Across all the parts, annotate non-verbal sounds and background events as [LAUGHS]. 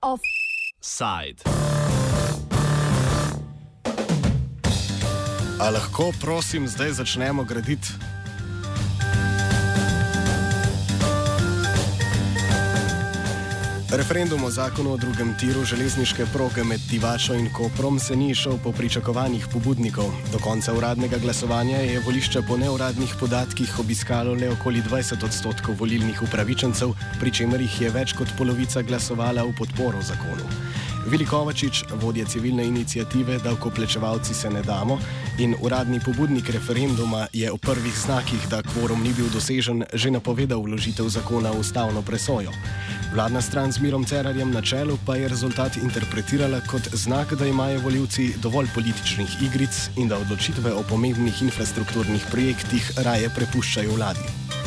Offside. A lahko, prosim, zdaj začnemo graditi? Referendum o zakonu o drugem tiru železniške proge med Divačo in Koprom se ni šel po pričakovanjih pobudnikov. Do konca uradnega glasovanja je volišče po neuradnih podatkih obiskalo le okoli 20 odstotkov volilnih upravičencev, pri čemer jih je več kot polovica glasovala v podporo zakonu. Vilikovačič, vodja civilne inicijative Davkoplečevalci se ne damo in uradni pobudnik referenduma je o prvih znakih, da kvorum ni bil dosežen, že napovedal vložitev zakona v ustavno presojo. Vladna stran z Mirom Cerarjem na čelu pa je rezultat interpretirala kot znak, da imajo voljivci dovolj političnih igric in da odločitve o pomembnih infrastrukturnih projektih raje prepuščajo vladi.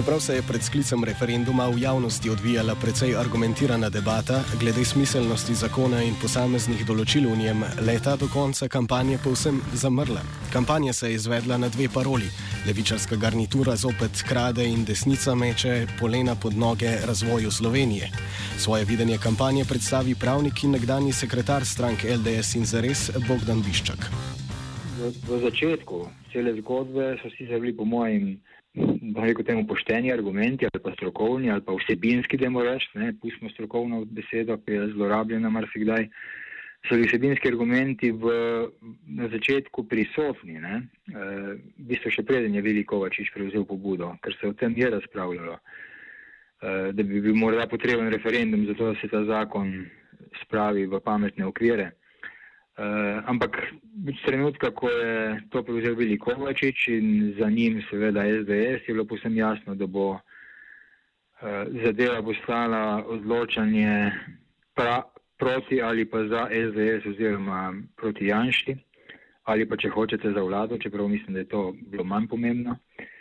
Čeprav se je pred sklicem referenduma v javnosti odvijala precej argumentirana debata glede smiselnosti zakona in posameznih določil v njem, leta do konca kampanje povsem zamrla. Kampanja se je izvedla na dve paroli: levičarska garnitura zopet krade in desnica meče polena pod noge razvoju Slovenije. Svoje videnje kampanje predstavi pravnik in nekdani sekretar stranke LDS in zares Bogdan Biščak. V, v začetku cele zgodbe so si bili, po mojem, rekel temu pošteni argumenti ali pa strokovni ali pa vsebinski, da moramo reči, ne, pustimo strokovno besedo, ki je zlorabljena marsikdaj, so vsebinski argumenti v, na začetku prisotni, ne, e, v bistvu še preden je Velikovačič prevzel pobudo, ker se o tem je razpravljalo, e, da bi bil morda potreben referendum za to, da se ta zakon spravi v pametne okvire. Uh, ampak od trenutka, ko je to prevzel Vili Kovačič in za njim seveda SDS, je bilo posem jasno, da bo uh, zadeva postala odločanje pra, proti ali pa za SDS oziroma proti Janši ali pa če hočete za vlado, čeprav mislim, da je to bilo manj pomembno. Uh, Eh,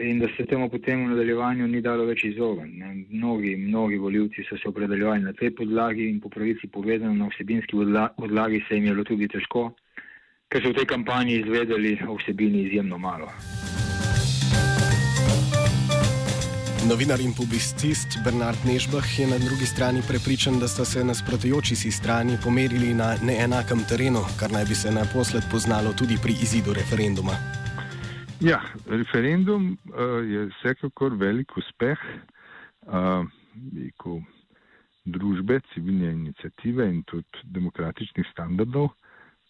in da se temu potem v nadaljevanju ni dalo več izogniti. Mnogi, mnogi voljivci so se opredeljevali na tej podlagi in po pravici povedano na vsebinski podlagi se jim je bilo tudi težko, ker so v tej kampanji izvedeli o vsebini izjemno malo. Novinar in publicist Bernard Nežbah je na drugi strani prepričan, da sta se nasprotujoči si strani pomerili na neenakem terenu, kar naj bi se naposled poznalo tudi pri izidu referenduma. Ja, referendum uh, je vsekakor velik uspeh uh, družbe, civilne inicijative in tudi demokratičnih standardov.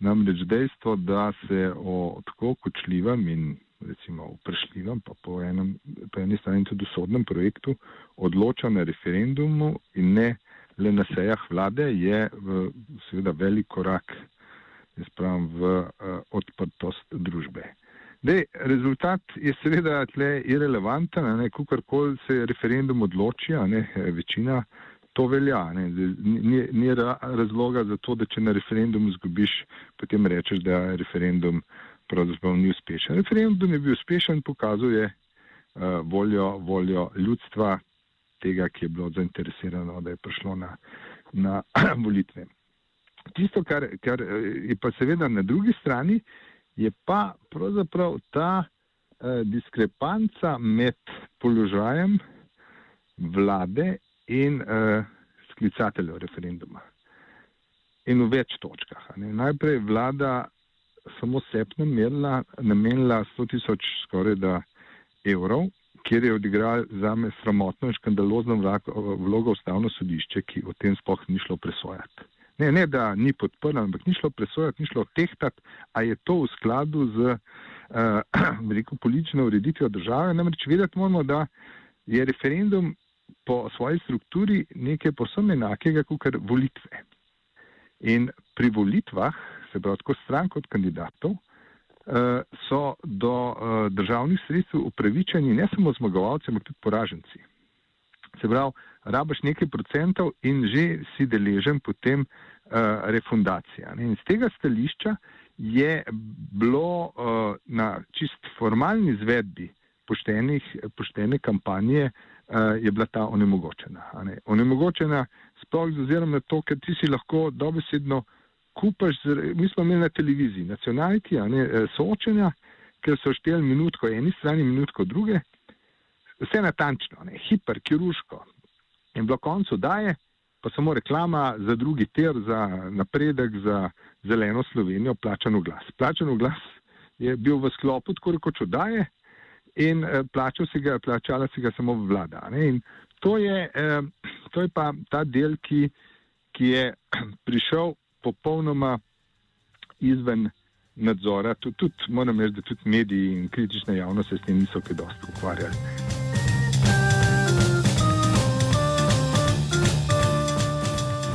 Namreč dejstvo, da se o tako kočljivem in recimo vprašljivem, pa po, enem, po eni strani tudi sodnem projektu odloča na referendumu in ne le na sejah vlade, je v, seveda velik korak pravim, v uh, odprtost družbe. Dej, rezultat je seveda tle irrelevanten, kakorkoli se referendum odloči, ne, večina to velja. Ne, ni, ni razloga za to, da če na referendum izgubiš, potem rečeš, da referendum pravzaprav ni uspešen. Referendum je bil uspešen, pokazuje uh, voljo, voljo ljudstva, tega, ki je bilo zainteresirano, da je prišlo na, na [CLEARS THROAT] volitve. Tisto, kar, kar je pa seveda na drugi strani, je pa pravzaprav ta eh, diskrepanca med položajem vlade in eh, sklicateljev referenduma. In v več točkah. Ne. Najprej vlada samo septem merila, namenila 100 tisoč skoraj da evrov, kjer je odigral za me sramotno in škandalozno vlogo ustavno sodišče, ki o tem spoh ni šlo presojati. Ne, ne, da ni podprl, ampak ni šlo presojati, ni šlo tehtati, a je to v skladu z [CLEARS THROAT] uh, politično ureditvijo države. Namreč vedeti moramo, da je referendum po svoji strukturi nekaj posebno enakega kot volitve. In pri volitvah, se pravi, tako strank kot kandidatov, uh, so do uh, državnih sredstev upravičeni ne samo zmagovalci, ampak tudi poraženci. Se pravi, rabaš nekaj procentov in že si deležen potem uh, refundacija. In z tega stališča je bilo uh, na čist formalni izvedbi poštenih, poštene kampanje uh, je bila ta onemogočena. Onemogočena sploh z ozirom na to, ker ti si lahko dobesedno kupaš, mi smo imeli na televiziji, nacionalki, ne, eh, soočenja, ker so šteli minutko eni strani, minutko druge, vse natančno, ne, hiperkirurško. In bilo koncu daje, pa samo reklama za drugi ter, za napredek, za zeleno Slovenijo, plačan v glas. Plačan v glas je bil v sklopu tako rekoč odaje in eh, plačal si ga, plačala si ga samo vlada. Ne, in to je, eh, to je pa ta del, ki, ki je [CLEARS THROAT] prišel popolnoma izven nadzora. Tudi, tudi moram reči, da tudi mediji in kritična javnost se s tem niso kaj dosti ukvarjali.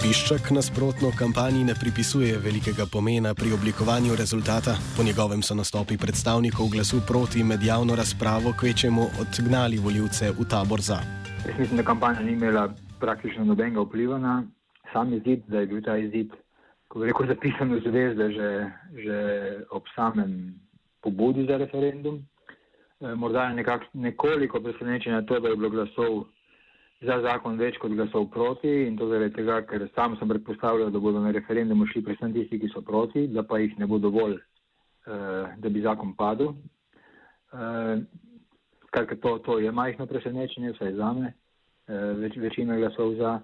Pišček nasprotno kampanji ne pripisuje velikega pomena pri oblikovanju rezultata. Po njegovem so nastopi predstavnikov glasu proti med javno razpravo kvečemu odgnali voljivce v tabor za. Jaz mislim, da kampanja ni imela praktično nobenega vpliva na sam izid, da je bil ta izid ko je rekel, zapisan v zvezde že, že ob samem pobudi za referendum. E, morda je nekak, nekoliko presenečen na to, da je bilo glasov za zakon več kot glasov proti in to zaradi tega, ker sam sem predpostavljal, da bodo na referendumu šli predvsem tisti, ki so proti, da pa jih ne bo dovolj, e, da bi zakon padel. E, Skratka, to, to je majhno presenečenje, vsaj za me, e, več, večina glasov za.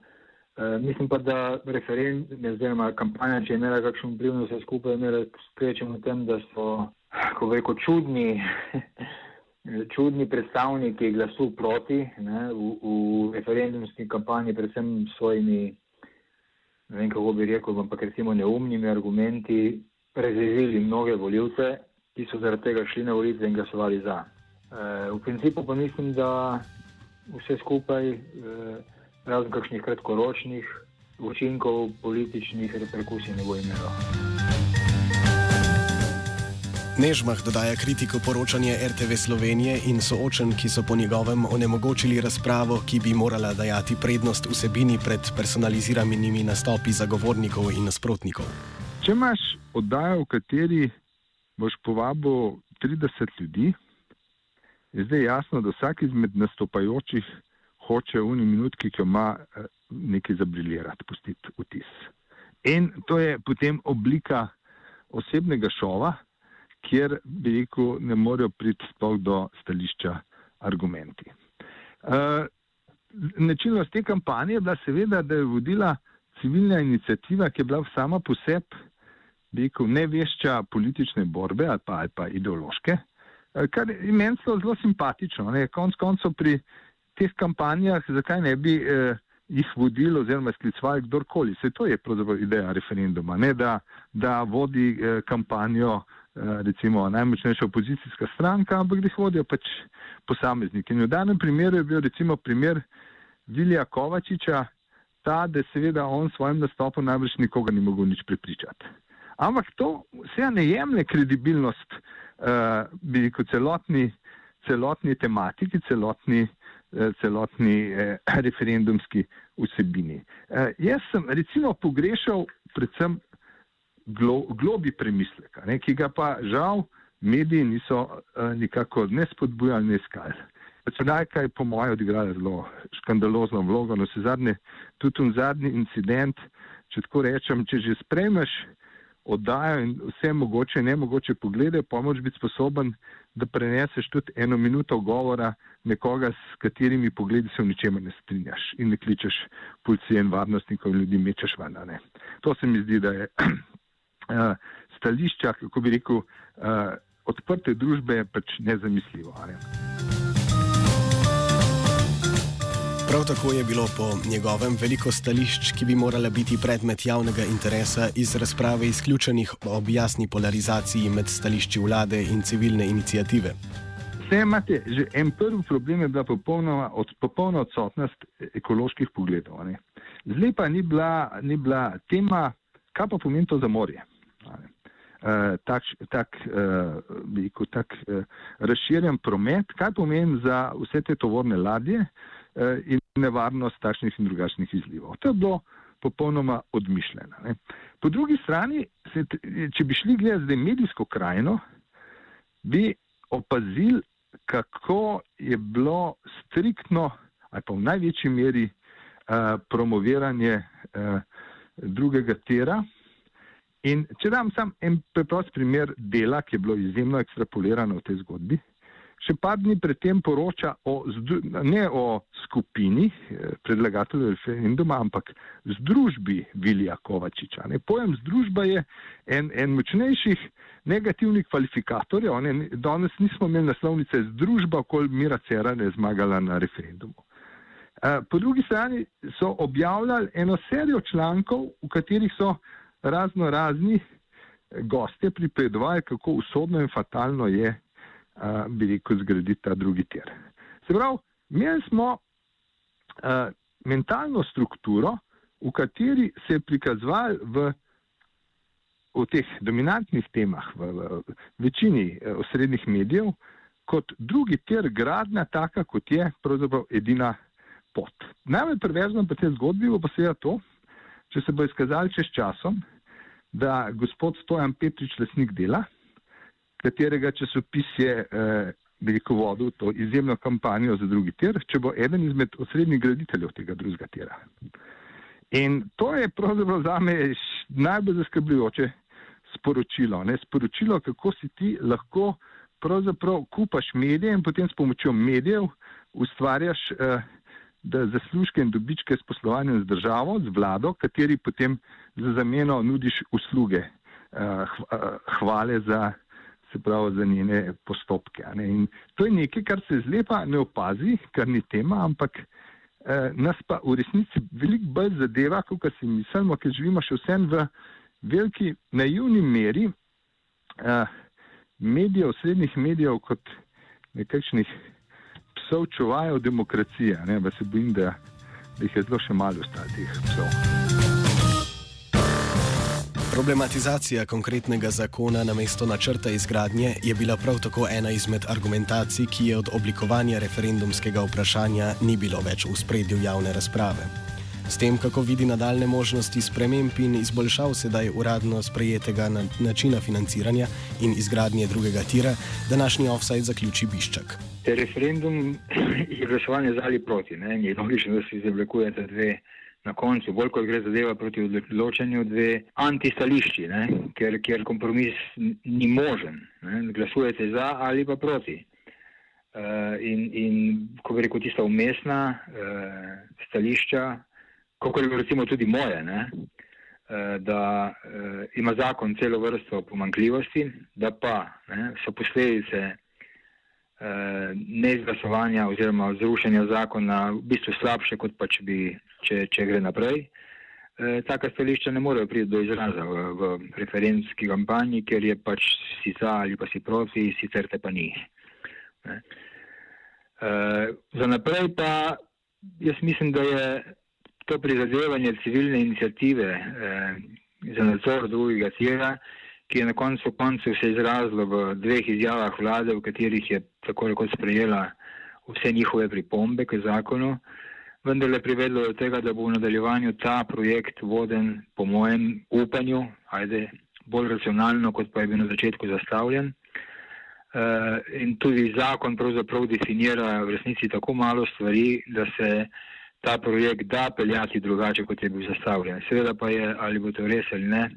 Eh, mislim pa, da referendum, oziroma kampanja, če je imela kakšen vpliv na vse skupaj, imela skrečen v tem, da so, ko reko, čudni, [LAUGHS] čudni predstavniki glasu proti ne, v, v referendumski kampanji, predvsem s svojimi, ne vem kako bi rekel, ampak recimo neumnimi argumenti, prezirili mnoge voljivce, ki so zaradi tega šli na volitve in glasovali za. E, v principu pa mislim, da vse skupaj. E, razen kakšnih kratkoročnih učinkov, političnih reperkusij ne bo imelo. Nežmah dodaja kritiko poročanja RTV Slovenije in soočen, ki so po njegovem onemogočili razpravo, ki bi morala dajati prednost vsebini pred personaliziranimi nastopi zagovornikov in nasprotnikov. Če imaš oddajo, v kateri boš povabil 30 ljudi, je zdaj jasno, da vsak izmed nastopajočih hoče v eni minutki, ki jo ima eh, nekaj zabriljirati, pustiti vtis. In to je potem oblika osebnega šova, kjer bi rekel, ne morejo priti sploh do stališča argumenti. Uh, eh, Nečilnost te kampanje je bila seveda, da je vodila civilna inicijativa, ki je bila sama po sebi, bi rekel, nevešča politične borbe ali pa, ali pa ideološke, uh, kar je meni zelo simpatično. Ne? Konc koncev pri teh kampanjah, zakaj ne bi eh, jih vodili oziroma sklicovali kdorkoli. Se to je pravzaprav ideja referenduma, ne da, da vodi eh, kampanjo eh, recimo najmočnejša opozicijska stranka, ampak da jih vodijo pač posamezniki. In v danem primeru je bil recimo primer Vilija Kovačiča ta, da seveda on s svojim nastopom najbrž nikoga ni mogel nič prepričati. Ampak to vse ne jemlje kredibilnost, uh, bi rekel, celotni, celotni tematiki, celotni celotni eh, referendumski vsebini. Eh, jaz sem recimo pogrešal predvsem glo, globi premisleka, ne, ki ga pa žal mediji niso eh, nikako ne spodbujali, ne iskali. Računalka je po mojem odigrala zelo škandalozno vlogo, no se zadnje, tudi zadnji incident, če tako rečem, če že spremeš oddajo in vse mogoče in nemogoče poglede, pomoč biti sposoben, da preneseš tudi eno minuto govora nekoga, s katerimi pogledi se v ničemer ne strinjaš in ne kličeš policije in varnostnikov in ljudi mečeš ven. To se mi zdi, da je uh, [CLEARS THROAT] stališča, kako bi rekel, uh, odprte družbe pač nezamisljivo. Ne? Prav tako je bilo po njegovem veliko stališč, ki bi morala biti predmet javnega interesa iz razprave izključenih ob jasni polarizaciji med stališči vlade in civilne inicijative. Vse imate, že en prvi problem je bila popolna, od, popolna odsotnost ekoloških pogledov. Ne. Zdaj pa ni bila, ni bila tema, kaj pa pomeni to za morje. Uh, tak, tak, uh, tak uh, razširjen promet, kaj pomeni za vse te tovorne ladje, Eh, in nevarnost takšnih in drugačnih izlivov. To je bilo popolnoma odmišljeno. Ne. Po drugi strani, se, če bi šli gledati zdaj medijsko krajino, bi opazili, kako je bilo striktno ali pa v največji meri uh, promoviranje uh, drugega tera In če dam sam en preprost primer dela, ki je bilo izjemno ekstrapolirano v tej zgodbi, še par dni predtem poroča o, ne o skupini eh, predlagateljev referenduma, ampak združbi Vilija Kovačiča. Ne. Pojem združba je en, en močnejših negativnih kvalifikatorjev. Ne. Danes nismo imeli naslovnice združba, kol Mira Cera je zmagala na referendumu. Eh, po drugi strani so objavljali eno serijo člankov, v katerih so razno razni gostje pripovedovali, kako usodno in fatalno je bi rekel, zgraditi ta drugi tir. Se pravi, imeli smo uh, mentalno strukturo, v kateri se je prikazoval v, v teh dominantnih temah, v, v večini uh, osrednjih medijev, kot drugi tir gradnja, taka kot je pravzaprav edina pot. Najbolj prevežno pa te zgodbi bo pa seveda to, če se bo izkazali čez časom, da gospod Stojan Petrič lesnik dela, katerega časopis je eh, veliko vodil to izjemno kampanjo za drugi tir, če bo eden izmed osrednjih graditeljev tega drugega tira. In to je pravzaprav za me najbolj zaskrbljujoče sporočilo. Ne? Sporočilo, kako si ti lahko pravzaprav kupaš medije in potem s pomočjo medijev ustvarjaš eh, zaslužke in dobičke s poslovanjem z državo, z vlado, kateri potem za zameno nudiš usluge, eh, eh hvale za se pravi, za njene postopke. Ne? To je nekaj, kar se zlepa ne opazi, kar ni tema, ampak eh, nas pa v resnici veliko bolj zadeva, kot si mislimo, ker živimo še vsem v veliki naivni meri eh, medijev, srednjih medijev, kot nekakšnih psov čuvajo demokracije. Ne? Pa se bojim, da, da jih je zelo še malo ostalih psov. Problematizacija konkretnega zakona na mesto načrta izgradnje je bila prav tako ena izmed argumentacij, ki je od oblikovanja referendumskega vprašanja ni bilo več v spredju javne razprave. S tem, kako vidi nadaljne možnosti sprememb in izboljšav sedaj uradno sprejetega na načina financiranja in izgradnje drugega tira, današnji offside zaključi Biščak. Referendum [CLEARS THROAT] je glasovanje za ali proti. Ne? Je logično, da se izoblikujete dve na koncu, bolj kot gre zadeva proti odločanju, dve antistališči, ne, ker, ker kompromis ni možen. Ne, glasujete za ali pa proti. Uh, in, in ko bi rekel tista umestna uh, stališča, kot je recimo tudi moje, ne, uh, da uh, ima zakon celo vrsto pomankljivosti, da pa ne, so posledice neizglasovanja oziroma zrušenja zakona v bistvu slabše, kot pa če bi če, če gre naprej. E, taka stališča ne morejo priti do izraza v, v referenski kampanji, ker je pač si za ali pa si proti, sicer te pa ni. E, za naprej pa jaz mislim, da je to prizadevanje civilne inicijative e, za nadzor drugega tira, ki je na koncu koncu se izrazilo v dveh izjavah vlade, v katerih je tako rekoč sprejela vse njihove pripombe k zakonu vendar je privedlo do tega, da bo v nadaljevanju ta projekt voden, po mojem upanju, ajde, bolj racionalno, kot pa je bil na začetku zastavljen. Uh, in tudi zakon pravzaprav definira v resnici tako malo stvari, da se ta projekt da peljati drugače, kot je bil zastavljen. Seveda pa je, ali bo to res ali ne,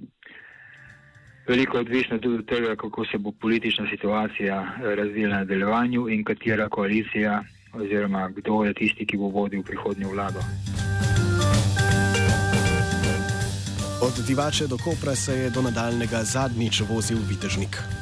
veliko odvisno tudi od tega, kako se bo politična situacija razvila na nadaljevanju in katera koalicija oziroma kdo je tisti, ki bo vodil prihodnjo vlado. Od Divače do Kopra se je do nadaljnega zadnjič vozil Vitežnik.